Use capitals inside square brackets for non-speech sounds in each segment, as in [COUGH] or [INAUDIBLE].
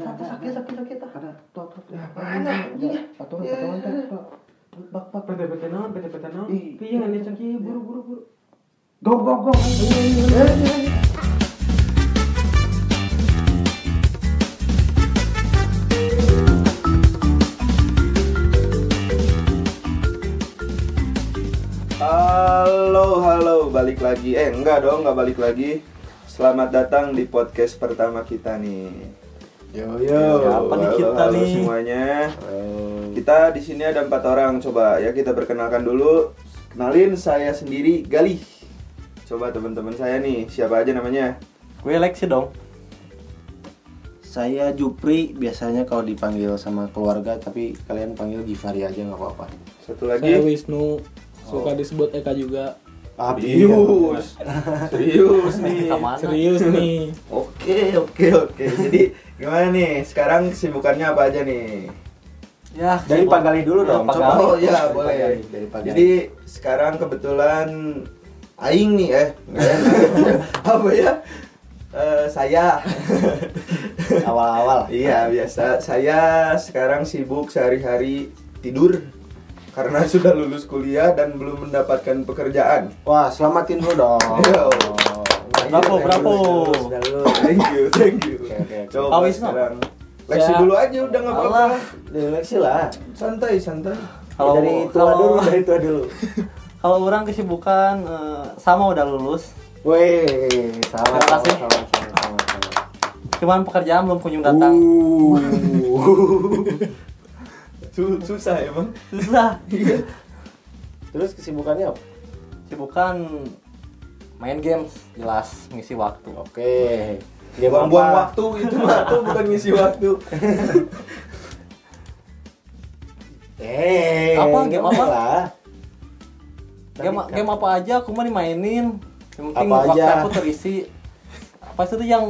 Sakit, sakit, sakit, sakit. Ada, tok, tok. mana? Iya. Patungan, Iya. patungan, teh, tok. Bak, bak. Naon, PT-PT naon. Ih. Piye ngan eceng kieu buru buru buru. Go, go, go. Halo, halo, balik lagi. Eh, enggak dong, enggak balik lagi. Selamat datang di podcast pertama kita nih. Yo, Siapa nih halo, kita halo nih? semuanya. Kita di sini ada empat orang. Coba ya kita perkenalkan dulu. Kenalin saya sendiri Galih. Coba teman-teman saya nih, siapa aja namanya? Gue Lexi dong. Saya Jupri, biasanya kalau dipanggil sama keluarga, tapi kalian panggil Givari aja nggak apa-apa. Satu Saya lagi. Wisnu, suka disebut Eka juga. Ah, Serius. [LAUGHS] Serius nih. Serius nih. Oke, oke, oke. Jadi gimana nih? Sekarang kesibukannya apa aja nih? Ya, Dari. Pagali dulu Ya, dong. Pagali. Oh ya Dari boleh. Pagali, dari Pagali. Jadi sekarang kebetulan Aing nih eh [LAUGHS] apa ya? Eh, saya. [LAUGHS] awal-awal. iya biasa. Saya sekarang sibuk sehari-hari tidur karena [LAUGHS] sudah lulus kuliah dan belum mendapatkan pekerjaan. Wah, selamatin dulu dong. Bravo, bravo. Sudah dulu. Thank you, thank you. Oke, oke, oke. Coba sekarang. Lexi Ya. dulu aja udah nggak apa-apa. Allah. Direksi lah. Santai, santai. Kalau dari tua kalau- dulu, dari tua dulu. [LAUGHS] Kalau orang kesibukan eh, sama udah lulus. Weh, sama, Terima sama, kasih. sama, sama, sama, sama. Cuman pekerjaan belum kunjung datang. Uh. [LAUGHS] Su- susah emang. Susah. Terus kesibukannya apa? Kesibukan main games jelas ngisi waktu. Oke. Game Buang-buang apa? waktu itu mah tuh bukan ngisi waktu. [LAUGHS] Eh, Apa? Game apa? lah. Game, game apa aja aku mah dimainin. Yang penting Apa waktu aja? aku terisi. Apa itu tuh yang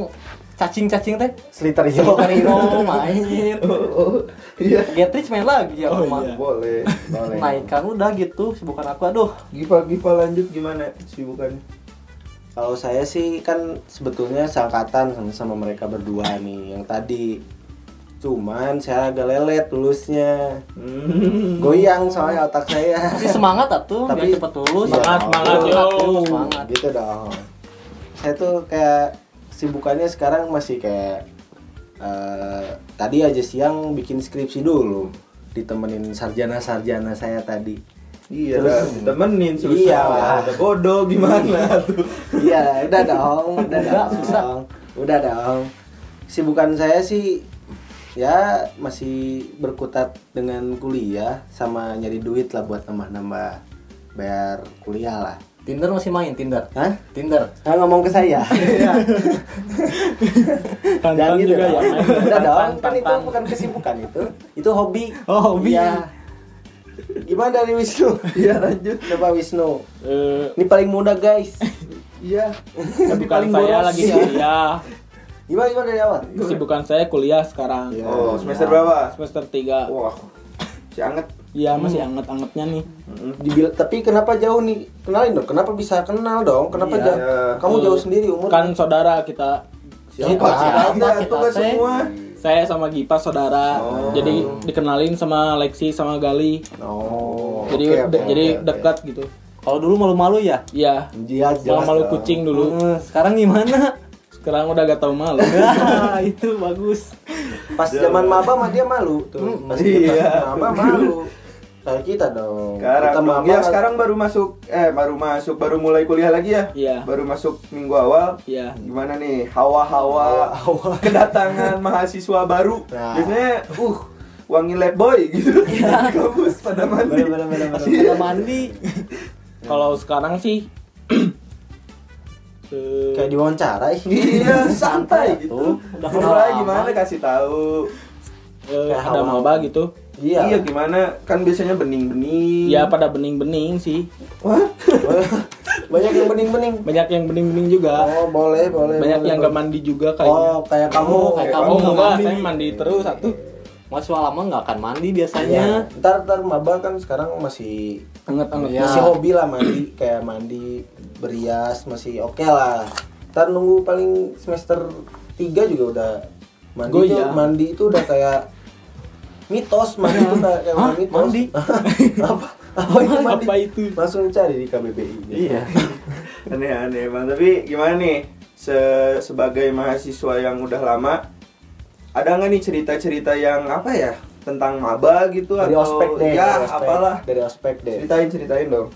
cacing-cacing teh? Sliter Hero. Hero main. [LAUGHS] Oh, iya. Get rich main lagi aku Oh, mah. iya. Boleh. Boleh. Naikkan udah gitu, sibukan aku aduh. Giva Giva lanjut gimana sibukannya? Kalau saya sih kan sebetulnya sangkatan sama, sama mereka berdua nih yang tadi. Cuman saya agak lelet lulusnya. Hmm. Goyang soalnya otak saya. Tapi semangat atuh, Tapi- biar cepet lulus. Semangat, semangat, yo. Semangat. Gitu dong. Saya tuh kayak sibukannya sekarang masih kayak eh, tadi aja siang bikin skripsi dulu ditemenin sarjana-sarjana saya tadi. Iya, Terus- temenin susah. Iya. Ada bodoh gimana tuh? [LAUGHS] Iya, udah dong, udah Udah, dong. susah. Udah dong. Sibukan saya sih ya masih berkutat dengan kuliah sama nyari duit lah buat nambah-nambah bayar kuliah lah. Tinder masih main Tinder. Hah? Tinder. Nah, ngomong ke saya. [LAUGHS] [LAUGHS] Tantan Jangan gitu juga ya. dong. main. Udah dong, kan itu bukan kesibukan itu. Itu hobi. Oh, hobi. Iya. Gimana dari Wisnu? Iya lanjut. Coba Wisnu. Eh, Ini paling muda guys. Iya. Tapi paling saya boros. lagi kuliah. Gimana gimana dari awal? Kesibukan saya kuliah sekarang. Iya. Oh, semester berapa? Semester 3. Wah. Si anget. Iya, masih anget-angetnya nih. Dibil- tapi kenapa jauh nih? Kenalin dong. Kenapa bisa kenal dong? Kenapa Iya. jauh? Kamu Eh, jauh sendiri umur? Kan saudara kita Siapa? Kita. Siapa? Kita, Itu kan kita, semua. Saya sama Gipa saudara. Oh. Jadi dikenalin sama Lexi sama Gali. Oh. jadi oke, de- jadi oke. dekat gitu. Kalau dulu malu-malu ya. Iya. Jelas Malu-malu kucing dulu. Eh, sekarang gimana? [LAUGHS] Sekarang udah gak tau malu. Nah, [LAUGHS] itu bagus. Pas zaman maba mah dia malu tuh. Hmm, Pas iya. maba malu. Kayak kita dong. Sekarang kita dong. ya sekarang baru masuk eh baru masuk baru mulai kuliah lagi ya? Iya. Baru masuk minggu awal. Iya. Gimana nih hawa-hawa [LAUGHS] kedatangan mahasiswa baru? Nah. Biasanya uh wangi lab boy gitu [LAUGHS] di kampus pada mandi. Bener, bener, bener, bener. Ada mandi. [LAUGHS] Kalau sekarang sih [CLEARS THROAT] eh, kayak diwawancara ih. Iya, santai gitu. Tuh, udah kenal Mulai gimana kasih tahu. eh, Kayak ada maba gitu. Iya. Iya, gimana? Kan biasanya bening-bening. Ya pada bening-bening sih. Wah, [LAUGHS] Banyak yang bening-bening. Banyak yang bening-bening juga. Oh, boleh, boleh. Banyak boleh, yang boleh. gak mandi juga kayaknya. Oh, kayak kamu. kayak oh kamu nggak enggak, mandi. saya mandi terus satu. Mahasiswa lama nggak akan mandi Iya. biasanya. Ntar ntar maba kan sekarang masih Anget-anget. Iya. masih hobi lah mandi kayak mandi berias masih oke lah. Ntar nunggu paling semester 3 juga udah Mandi itu iya. mandi itu udah kayak mitos mandi itu kayak Hah? mitos. Mandi? [LAUGHS] apa? Apa itu mandi? Apa itu? Langsung cari di KBBI. Iya. [LAUGHS] Aneh-aneh bang. Tapi gimana nih? Se- sebagai mahasiswa yang udah lama, ada nggak nih cerita-cerita yang apa ya tentang maba gitu Dari atau ospek deh. ya dari ospek. apalah? Dari ospek deh. Ceritain ceritain dong.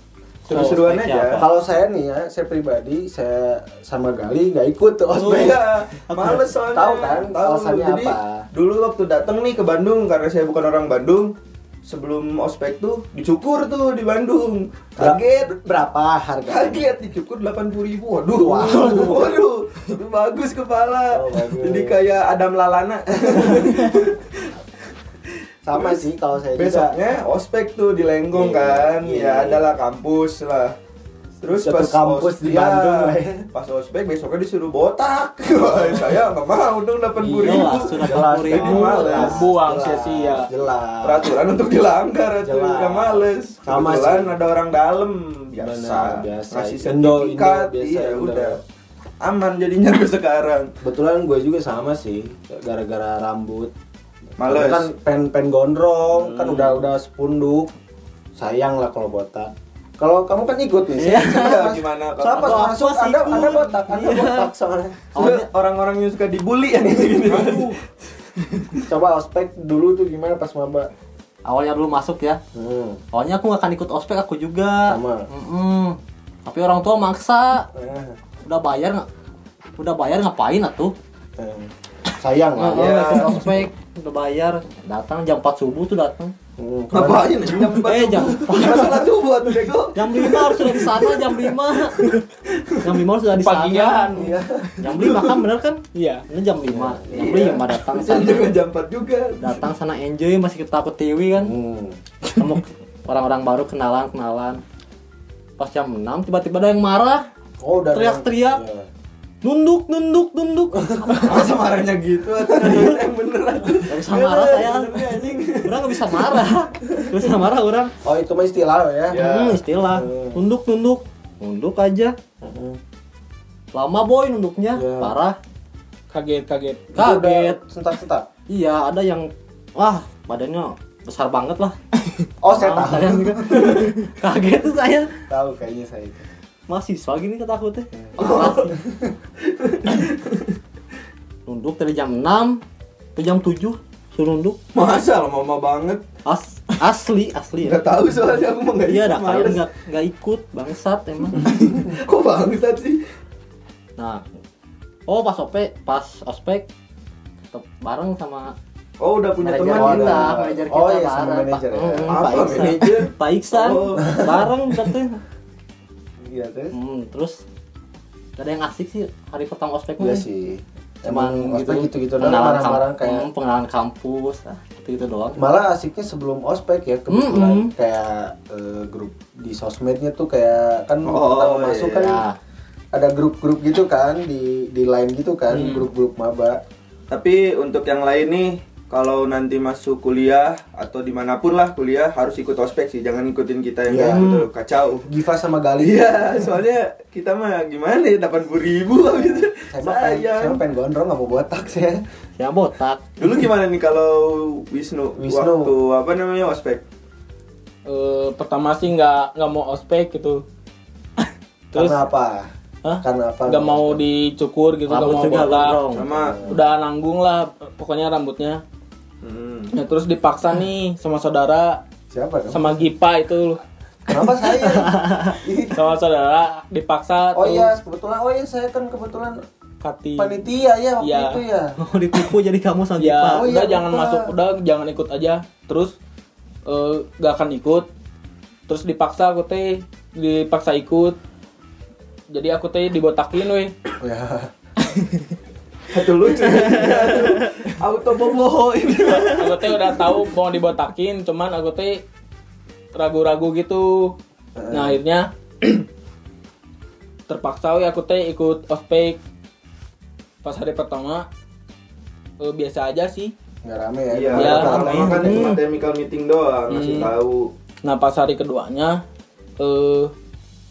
Seru-seruan aja. Kalau saya nih ya, saya pribadi saya sama Gali nggak ikut tuh Oh ospek. iya, [LAUGHS] males soalnya. Tahu kan alasannya Jadi, apa? Dulu waktu datang nih ke Bandung karena saya bukan orang Bandung, sebelum ospek tuh dicukur tuh di Bandung. Kaget, Berapa harga? kaget dicukur 80 ribu. Waduh, [LAUGHS] waduh, tapi bagus kepala. Oh, bagus. Jadi kayak Adam Lalana. [LAUGHS] Sama Terus, sih kalau saya juga. Besoknya ospek tuh di Lenggong Iya, kan, iya, ya iya. adalah kampus lah. Terus Satu pas kampus os- di iya, Bandung lah ya. Pas ospek besoknya disuruh botak. [LAUGHS] Wah, saya nggak mau dong 80 ribu. Iyalah, sudah Jelas, 80 Jadi ribu. males. Buang sia-sia. Jelas. Peraturan untuk dilanggar itu nggak males. Sama Kebetulan sih. ada orang dalam biasa. Benar, biasa. Indo, sertifikat, biasa, iya udah. Aman jadinya gue sekarang. Kebetulan gue juga sama sih, gara-gara rambut. Males. Kan pen pen gondrong, kan Hmm. udah udah sepunduk. Sayang lah kalau botak. Kalau kamu kan ikut nih, Iya. saya Gimana pas Kalau masuk sih ada ikut. ada botak, ada Iya. botak soalnya. Orang-orang yang suka dibully yang gini. Coba ospek dulu tuh gimana pas maba? Awalnya dulu masuk ya. Hmm. Awalnya aku nggak akan ikut ospek aku juga. Sama. Mm-mm. Tapi orang tua maksa. Eh, Udah bayar nggak? Udah bayar ngapain atuh? eh. Sayang lah. Ya. ikut ospek udah bayar. Datang jam 4 subuh tuh datang. Hmm, Ngapain jam 4 Eh, jam subuh tuh bego? Jam 5 harus sudah di sana jam 5. Jam 5 harus sudah di sana. Pagian. Iya. Jam 5 kan bener kan? Iya. Ini jam 5. Jam Iya. 5 datang Jam sana. juga jam 4 juga. Datang sana enjoy masih ketawa ketiwi kan. Hmm. Ketemu orang-orang baru kenalan-kenalan. Pas jam 6 tiba-tiba ada yang marah. Oh, udah Teriak-teriak. Iya. Nunduk, nunduk, nunduk. Masa marahnya gitu atau yang bener aja. Gak bisa marah saya. Orang gak bisa marah. Gak bisa marah orang. Oh, itu mah istilah ya. Ya. Hmm, istilah. Hmm. Nunduk, nunduk. Nunduk aja. Hmm. Lama boy nunduknya. Ya. Parah. Kaget kaget. Kaget. Sentak-sentak. Iya, ada yang wah, badannya besar banget lah. Oh, saya Ah, tahu. [LAUGHS] Kaget tuh saya. Tahu kayaknya saya itu. Mahasiswa gini kata aku teh. Oh. Nunduk dari jam 6 ke jam 7 suruh nunduk. Masa lama banget. As asli, asli ya. Gak tahu soalnya aku mah gak Iya, dah kalian nggak nggak ikut bangsat emang. [LAUGHS] Kok bangsat sih? Nah, oh pas ospek, pas ospek tetep bareng sama Oh udah punya manajer teman kita, ada. manajer kita Oh, iya, sama bareng. manajer Pak, ya. Pak Iksan. Pak Iksan Oh. bareng katanya. Iya, terus. Hmm, terus gak ada yang asik sih hari pertama ospek Iya sih. Cuman Emang gitu, ospek gitu-gitu doang pengenalan kamp- kayak hmm, pengenalan kampus, ah, gitu-gitu doang. malah asiknya sebelum ospek ya kebetulan Mm-mm. kayak eh, grup di sosmednya tuh kayak kan Oh, pertama masuk kan iya. ada grup-grup gitu kan di di line gitu kan Hmm. grup-grup maba Tapi untuk yang lain nih, kalau nanti masuk kuliah atau di mana pun lah kuliah harus ikut ospek sih, jangan ikutin kita yang Iya. kayak gitu kacau. [LAUGHS] Giva sama Gali Iya, soalnya kita mah gimana ya 80 ribu gitu. saya mah pengen, saya pengen gondrong nggak mau botak saya Ya botak. Dulu gimana nih kalau Wisnu, Wisnu. waktu apa namanya ospek? Eh, pertama sih nggak nggak mau ospek gitu. [LAUGHS] Terus karena apa Hah? karena apa nggak mau dicukur gitu, Rambut mau botak. Sama Udah nanggung lah pokoknya rambutnya. Hmm. Ya terus dipaksa nih sama saudara, siapa dong sama Gipa itu kenapa saya [LAUGHS] sama saudara dipaksa oh tuh iya kebetulan oh iya saya kan kebetulan Kati. panitia ya waktu Iya. itu ya Mau [LAUGHS] ditipu jadi kamu sama Ya, Gipa. Oh udah iya, jangan masuk, udah jangan ikut aja. Terus eh, gak akan ikut. Terus dipaksa aku teh, dipaksa ikut. Jadi aku teh dibotakin weh. Oh, ya [LAUGHS] Itu lucu. Auto boboho ini. Aku teh udah tahu mau dibotakin, cuman aku teh ragu-ragu gitu. Nah, akhirnya [CLEARS THROAT] terpaksa weh aku teh ikut ospek. Pas hari pertama eh, biasa aja sih. nggak rame ya Iya, Iya, pertama rame. kan cuma Hmm. technical meeting doang, ngasih Hmm. tahu. Nah pas hari keduanya eh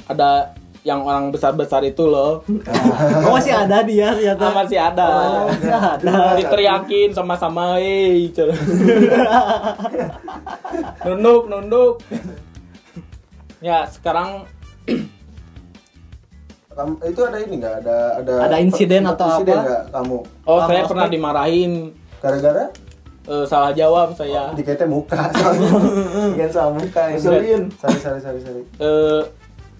ada yang orang besar-besar itu loh. Oh masih ada dia ternyata. Ah, masih ada. Oh, masih ada. [LAUGHS] Diteriakin sama-sama, "Hei." [LAUGHS] nunduk, nunduk. ya, sekarang Kamu- itu ada ini nggak ada ada Ada insiden atau insiden apa? nggak kamu oh, saya ospek. pernah dimarahin gara-gara eh, salah jawab saya. diketnya muka [LAUGHS] soalnya Diketnya sama muka. Ngeselin. sorry sorry sorry sorry Eh,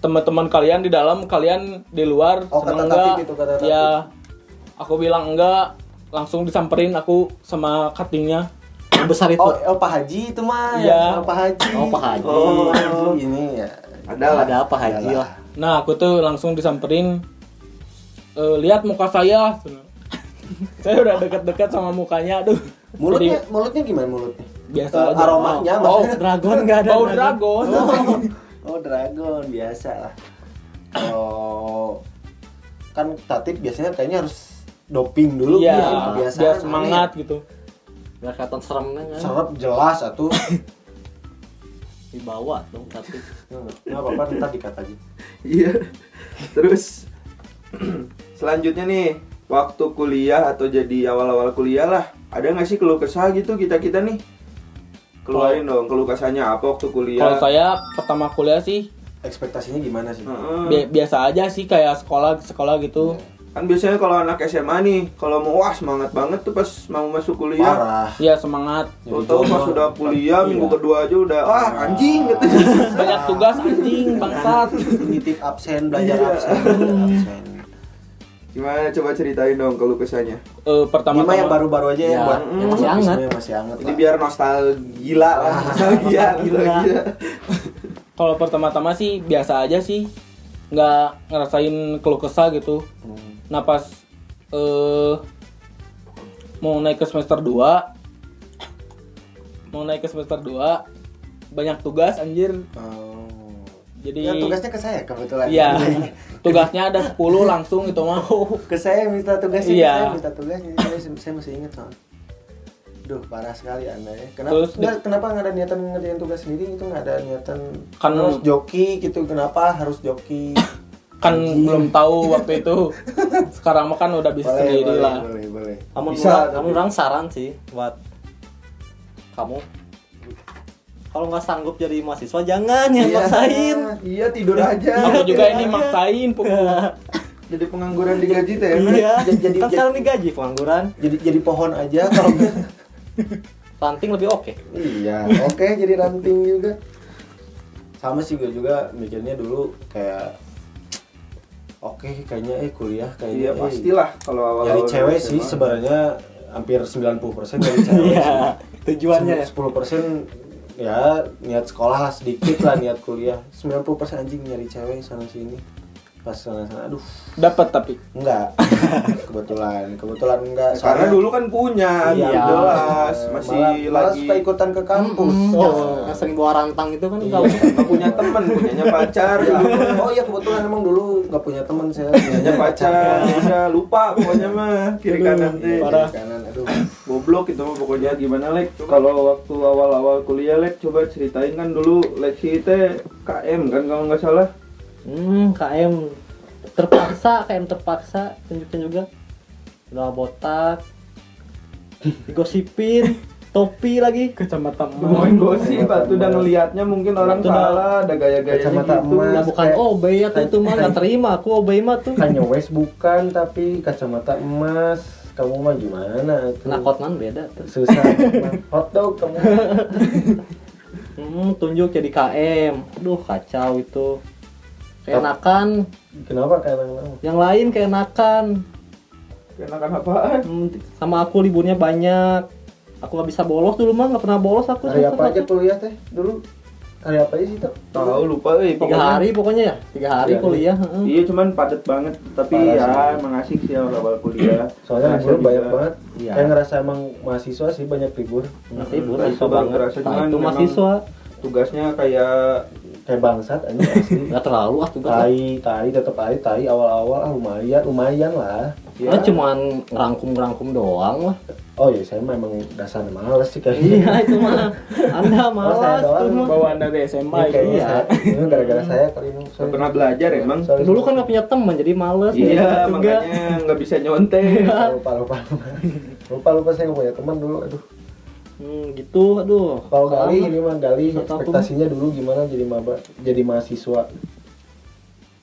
teman-teman kalian di dalam, kalian di luar Oh, seneng kata enggak? Itu, kata Taufik. ya, aku bilang enggak, langsung disamperin aku sama cuttingnya. Yang besar itu. oh oh Pak Haji itu mah Iya. oh, Pak Haji Oh, Pak Haji. oh ini ya Ada lah. Ada apa haji lah. Nah, aku tuh langsung disamperin. "Eh, lihat muka saya. [LAUGHS] saya udah deket-deket sama mukanya, aduh. mulutnya Jadi, mulutnya gimana mulutnya biasa aja. aromanya Oh. Dragon nggak ada. bau dragon. oh [LAUGHS] dragon biasa lah oh kan tatip biasanya kayaknya harus doping dulu Iya, biar kebiasaan biar aneh. semangat gitu. Biar kelihatan seremnya kan. serap jelas atuh [COUGHS] Dibawa dong tapi. nggak apa-apa ntar dikat aja [COUGHS] Iya. Terus [COUGHS] selanjutnya nih, waktu kuliah atau jadi awal-awal kuliah lah, ada nggak sih keluh kesah gitu kita kita nih? Keluarin dong keluh kesahnya apa waktu kuliah? Kalau saya pertama kuliah sih ekspektasinya gimana sih Heeh. bi- biasa aja sih kayak sekolah sekolah gitu. Kan biasanya kalau anak SMA nih, kalau mau wah semangat banget tuh pas mau masuk kuliah. parah Ya semangat. Tahu-tahu pas sudah kuliah minggu kedua aja udah wah anjing gitu. Banyak tugas anjing bangsat. nitip absen belajar Iya. absen belajar absen Gimana coba ceritain dong keluh kesahnya. Eh, ini pertama mah yang baru-baru aja ya, Ya, buat yang masih hangat. yang masih hangat Ini lah. biar nostalgia lah, nostalgia, [LAUGHS] nostalgia. kalau pertama-tama sih biasa aja sih. Nggak ngerasain keluh kesah gitu. Hmm. Nah pas eh mau naik ke semester 2 mau naik ke semester 2 banyak tugas anjir. Oh. Jadi Ya, tugasnya ke saya kebetulan. Iya. tugasnya ada 10 langsung itu mah. [LAUGHS] ke saya minta tugasnya, Iya. ke saya minta tugasnya. Saya, saya masih ingat soalnya. Duh, parah sekali Anda ya. Kenapa Terus di- nggak- kenapa nggak ada niatan ngerjain tugas sendiri itu nggak ada niatan Kan- harus joki gitu. Kenapa harus joki? [COUGHS] Kan Anjing. belum tahu waktu itu. Sekarang mah kan udah bisa Boleh, sendiri boleh, lah. boleh, boleh. Kamu Bisa, orang, kamu orang saran sih buat kamu. Kalau nggak sanggup jadi mahasiswa jangan ya Iya. maksain. Iya tidur aja. Aku juga ini maksain pukul. [LAUGHS] Jadi pengangguran digaji teh. emang. Iya. Jadi- jadi- kan sekarang digaji pengangguran. Jadi jadi pohon aja kalau nggak. [LAUGHS] Ranting lebih oke. Iya, oke jadi ranting juga. Sama sih gue juga mikirnya dulu kayak oke kayaknya eh kuliah kayaknya Iya eh, pastilah kalau awal-awal. nyari cewek sih sebenarnya hampir 90% dari cewek Iya. sih. Tujuannya ya. 10% ya niat sekolah lah sedikit lah niat kuliah 90% anjing nyari cewek sana sini pas sana sana aduh Dapat tapi. enggak [LAUGHS] kebetulan kebetulan enggak Ya, karena dulu kan punya, Iya, jelas masih malah, malah lagi suka ikutan ke kampus Oh, yang sering bawa rantang itu kan Iya. kalau nggak punya temen, punyanya pacar, Ya. Oh iya kebetulan emang dulu nggak punya teman saya punyanya pacar, bisa lupa pokoknya mah kiri kanan teh. Parah. Kiri kanan aduh. Goblok itu mah pokoknya gimana Lek? Kalau waktu awal-awal kuliah Lek coba ceritain kan dulu Lexi teh KM kan kalau nggak salah. Hmm, KM terpaksa, KM terpaksa tunjukin juga. Udah botak. Digosipin, topi lagi. Kecamatan Ngomongin gosip, tuh udah ngelihatnya mungkin orang Itu dah- salah, ada Kacamata gitu. emas. Nah, bukan kayak- OB ya tuh itu mah nggak terima aku OB mah tuh. Kanye West bukan tapi kacamata emas kamu mah gimana tuh Nakot man beda tuh. susah [LAUGHS] hotdog kamu Hmm, tunjuk jadi KM. Aduh, kacau itu. Keenakan, kenapa kayak kamu yang lain keenakan. Kenakan apaan? Hmm, sama aku liburnya banyak. Aku nggak bisa bolos dulu mah nggak pernah bolos aku. hari apa aja kuliah teh dulu hari apa sih tuh Tahu lupa euy Tiga hari pokoknya ya, tiga hari Tiga hari. kuliah. heeh. Iya cuman padat banget, tapi Parah ya sih. emang asik sih awal-awal kuliah. [CLEARS THROAT] soalnya libur juga- banyak banget Iya. kayak ngerasa emang mahasiswa sih banyak libur Nah, libur Hmm, mahasiswa itu banget. ngerasa Nah, itu mahasiswa. Tugasnya kayak kayak bangsat aja [LAUGHS] asli Nggak terlalu ah tugas. tai tai tetap tai tai awal-awal ah lumayan lumayan lah ya, Ah, cuman ngerangkum-ngerangkum doang lah. Oh ya saya memang dasar males sih kayaknya. Iya itu mah. Anda Oh, saya malas doang. tuh. Mah bawaan dari SMA kayaknya iya. saya- ini gara-gara saya kali ini. Nggak pernah belajar emang. Sorry, dulu kan nggak punya teman jadi males iya makanya nggak bisa nyontek. Lupa lupa lupa. Lupa lupa saya nggak punya teman dulu aduh. Hmm, gitu aduh. Kalau Gali ini mah Gali ekspektasinya dulu gimana jadi maba jadi mahasiswa?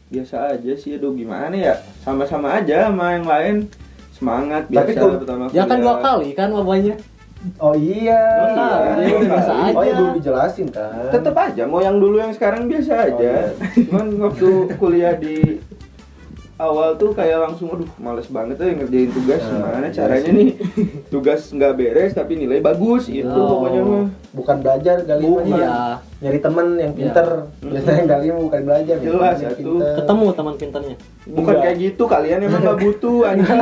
Biasa aja sih aduh gimana ya? Sama-sama aja sama yang lain semangat biasa Tapi kalau- pertama ya kan dua kali kan mabanya oh iya. Dua kali, jadi udah biasa oh aja. ya belum dijelasin kan. Tetap aja mau yang dulu yang sekarang biasa aja. Cuman waktu kuliah di awal tuh kayak langsung aduh males banget tuh ngerjain tugas Nah, gimana iya caranya sih. nih tugas nggak beres tapi nilai bagus itu Oh. pokoknya mah bukan belajar mah Bukan. iya nyari temen yang Iya. pinter biasanya Gali mah bukan belajar nyari Jelas, satu. pinter. ketemu teman pintarnya bukan Enggak. kayak gitu kalian emang nggak butuh [LAUGHS] anjing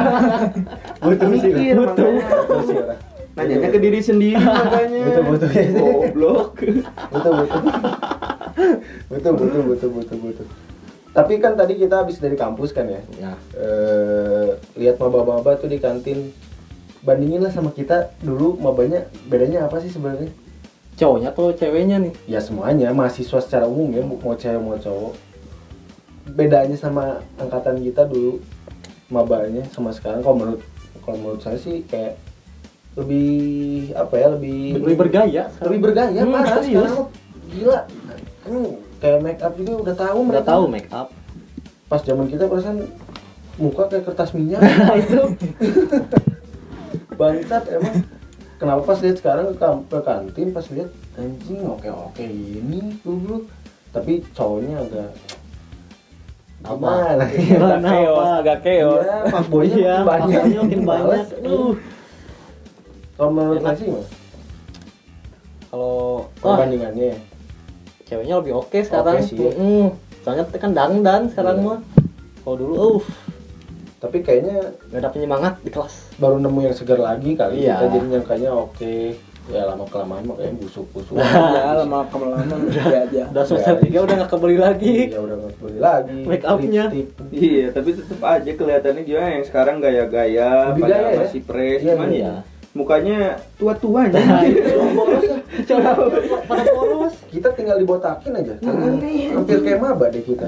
butuh mikir orang. nanyanya ke diri sendiri [LAUGHS] makanya Betul, betul. goblok betul betul betul betul betul betul tapi kan tadi kita habis dari kampus kan ya? Ya. Eh lihat maba-maba tuh di kantin. Bandingin lah sama kita dulu mabanya bedanya apa sih sebenarnya? Cowoknya atau ceweknya nih? Ya semuanya. Mahasiswa secara umum ya mau cewek mau cowok. Bedanya sama angkatan kita dulu mabanya sama sekarang. Kalau menurut kalau menurut saya sih kayak lebih apa ya lebih lebih bergaya. Lebih bergaya Hmm, parah sekarang. Gila. Kan kayak make up juga udah tahu udah mereka. tahu make up. Pas zaman kita perasaan muka kayak kertas minyak [LAUGHS] itu bangsat emang. Kenapa pas lihat sekarang ke, kantin pas lihat anjing oke oke ini dulu. Tapi cowoknya agak Apa? gimana? [LAUGHS] Ya? Gimana, agak chaos. Iya, fuckboy-nya Iya, makin banyak. makin banyak. Aduh. kalau menurut sih gimana? kalau perbandingannya ceweknya lebih oke sekarang Oke sih, ya. Mm-mm. soalnya kan dangdan sekarang Iya. mah kalau dulu uh tapi kayaknya nggak ada penyemangat di kelas baru nemu yang segar lagi kali Iya. kita jadi nyangkanya oke ya [LAUGHS] lama kelamaan mah kayak busuk busuk ya lama [LAUGHS] kelamaan udah aja udah semester Iya. tiga udah nggak kebeli lagi ya udah nggak beli lagi Make up-nya. Iya, tapi tetap aja kelihatannya gimana yang sekarang gaya-gaya, Lebih pada gaya ya? masih fresh, Iya, cuman iya. Mukanya tua-tua aja. Boros ya. pada polos kita tinggal dibotakin aja karena hampir kayak maba deh kita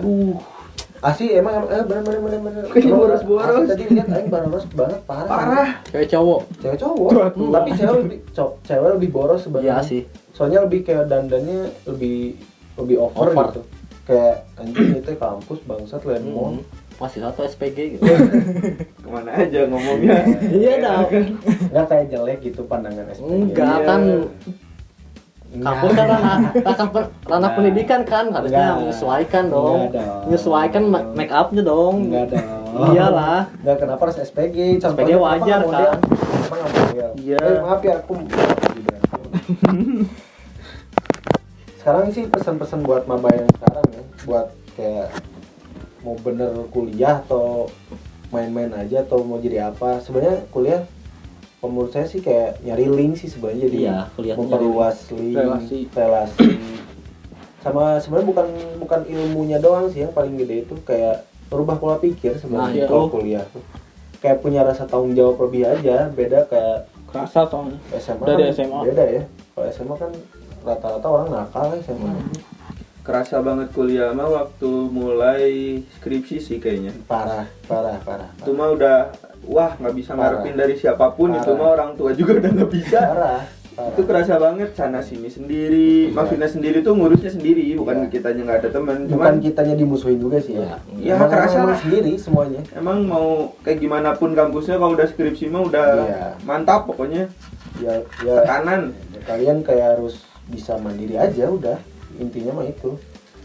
asli emang emang eh, bener bener bener bener Kayak Kalau boros-boros. asli tadi lihat aing boros banget parah Parah. cewek cowok cewek cowok Tua-tua. tapi cewek lebih cewek lebih boros iya sebenarnya sih soalnya lebih kayak dandannya lebih lebih over, Over. gitu kayak anjing itu kampus bangsat lain mall Hmm. Masih satu SPG gitu [LAUGHS] Ke mana aja ngomongnya? iya dah nggak kayak jelek gitu pandangan SPG enggak Iya. kan Nggak. kampus kan ranah ranah, pen- ranah Nah. pendidikan kan harusnya Nggak. menyesuaikan dong menyesuaikan ma- make upnya dong Enggak dong. Iyalah. Enggak kenapa harus SPG? SPG wajar, kan? Iya. Eh, maaf ya aku. [LAUGHS] sekarang sih pesan-pesan buat maba yang sekarang ya, buat kayak mau bener kuliah atau main-main aja atau mau jadi apa? Sebenarnya kuliah menurut saya sih kayak nyari link sih sebenarnya jadi Iya, kuliah tuh memperluas link, Relasi. relasi. Sama sebenarnya bukan bukan ilmunya doang sih yang paling gede itu kayak merubah pola pikir sebenarnya Nah, kalau kuliah tuh. Kayak punya rasa tanggung jawab lebih aja, beda kayak kerasa soalnya SMA. Dari kan SMA. Beda ya. Kalau SMA kan rata-rata orang nakal ya SMA. Kerasa banget kuliah mah waktu mulai skripsi sih kayaknya. Parah, parah, parah. Itu mah udah wah nggak bisa Parah. ngarepin dari siapa pun itu Parah. mah orang tua juga udah nggak bisa. Parah. parah. Itu kerasa banget sana sini sendiri. Iya. Maksudnya sendiri tuh ngurusnya sendiri, bukan Iya. kitanya nggak ada teman. bukan Cuman kitanya dimusuhin juga sih ya. Iya, Emang- kerasa lah. sendiri semuanya. emang mau kayak gimana pun kampusnya kalau udah skripsi mah udah Iya. mantap pokoknya. Ya, ya Tekanan. kalian kayak harus bisa mandiri aja udah intinya mah itu.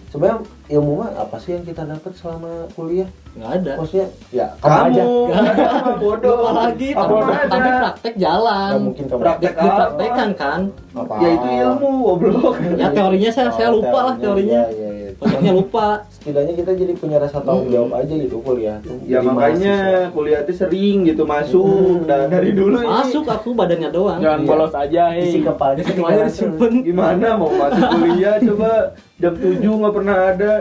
Sebenarnya ilmu mah apa sih yang kita dapat selama kuliah? Nggak ada. Maksudnya ya Kamu, aja. Kamu bodoh. Lupa lagi Apa tapi, tapi praktek jalan. Nggak mungkin kamu. Praktek Di- dipraktekan kan. Apa? Ya itu ilmu, goblok. ya teorinya saya saya lupa lah teorinya ya, ya, ya. Maksudnya lupa setidaknya kita jadi punya rasa tanggung jawab aja gitu kuliah tuh Ya Jadi makanya mahasiswa. kuliah itu sering gitu masuk Hmm. dan dari dulu ini masuk aku badannya doang jangan Iya. bolos aja isi hei kepalanya semuanya ketinggalan disimpen gimana mau masuk kuliah [LAUGHS] coba jam 7 nggak pernah ada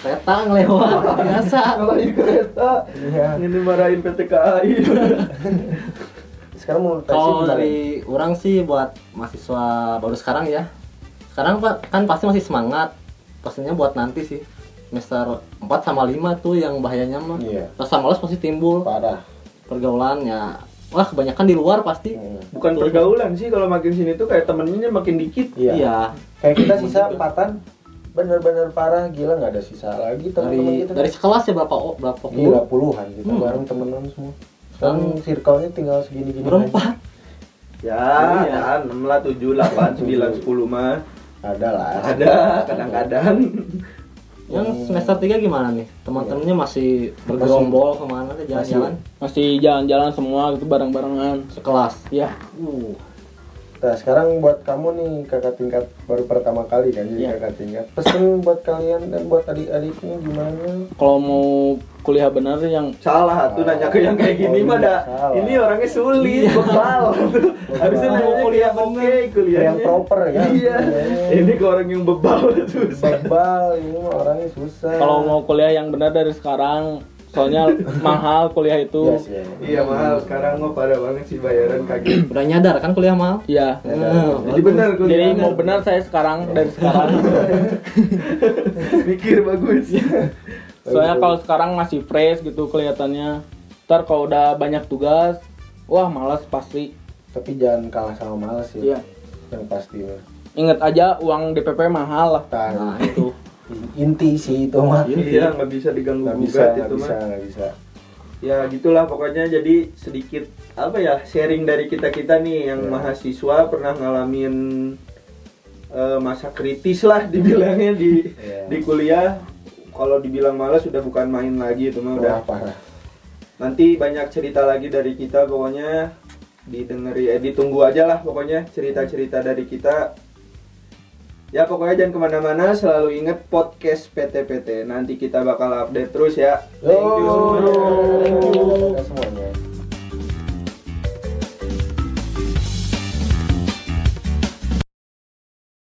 kereta ngelewat biasa [LAUGHS] ngalahin kereta Iya. ini marahin PT KAI [LAUGHS] sekarang Tasya Kalau gimana? dari orang sih buat mahasiswa baru sekarang ya. Sekarang Pak kan pasti masih semangat. Pastinya buat nanti sih. Semester 4 sama 5 tuh yang bahayanya mah. Iya. Rasa malas pasti timbul. parah Pergaulannya. Wah, kebanyakan di luar pasti. Hmm. Bukan pergaulan sih kalau makin sini tuh kayak temennya makin dikit. iya Iya. kayak kita sisa empatan bener-bener parah gila nggak ada sisa lagi teman-teman Dari kita dari sekelas ya berapa oh, berapa gila puluh? puluhan kita Hmm. bareng temenan semua sekarang Hmm. circle-nya tinggal segini-gini Berempat. Ya, Iya. kan 6 lah 7 8 9 10 mah. Ada lah Ada kadang-kadang. [LAUGHS] Yang semester 3 gimana nih? Teman-temannya masih bergerombol ke mana ke jalan-jalan? Masih jalan-jalan semua gitu bareng-barengan. Sekelas. Ya, Uh. Nah sekarang buat kamu nih kakak tingkat baru pertama kali kan jadi Iya. kakak tingkat pesan buat kalian dan buat adik-adiknya gimana kalau mau kuliah bener yang Salah tuh nanya ke yang kayak gini Oh, mah iya, dah. Ini orangnya sulit, bebal. Harusnya Bebal. nanya kuliah oke, kuliahnya. yang proper ya Iya. Ini ke orang yang bebal susah. bebal ini mah orangnya susah kalau mau kuliah yang benar dari sekarang soalnya mahal kuliah itu. Iya sih, iya. Iya mahal sekarang mah parah banget sih bayaran kaget. Udah nyadar kan kuliah mahal? Iya. Eh, Jadi benar Jadi kuliah. mau benar saya sekarang dari sekarang. [LAUGHS] Mikir bagus. Soalnya kalau sekarang masih fresh gitu kelihatannya. Ntar kalau udah banyak tugas, wah malas pasti. tapi jangan kalah sama males sih Iya. yang pasti mah Ingat aja uang DPP mahal lah. Tahan. Nah, itu. Inti sih itu mah Iya nggak bisa diganggu nggak bisa gugat nggak itu bisa mah. nggak bisa Ya gitulah pokoknya jadi sedikit apa ya sharing dari kita kita nih yang Ya. mahasiswa pernah ngalamin eh, masa kritis lah dibilangnya di Ya. di kuliah. Kalau dibilang malas sudah bukan main lagi itu mah udah. Parah Nanti banyak cerita lagi dari kita pokoknya didengeri eh, ditunggu aja lah pokoknya cerita-cerita dari kita ya pokoknya jangan ke mana-mana selalu inget podcast PTPT nanti kita bakal update terus ya. Thank you semuanya. Yo, semuanya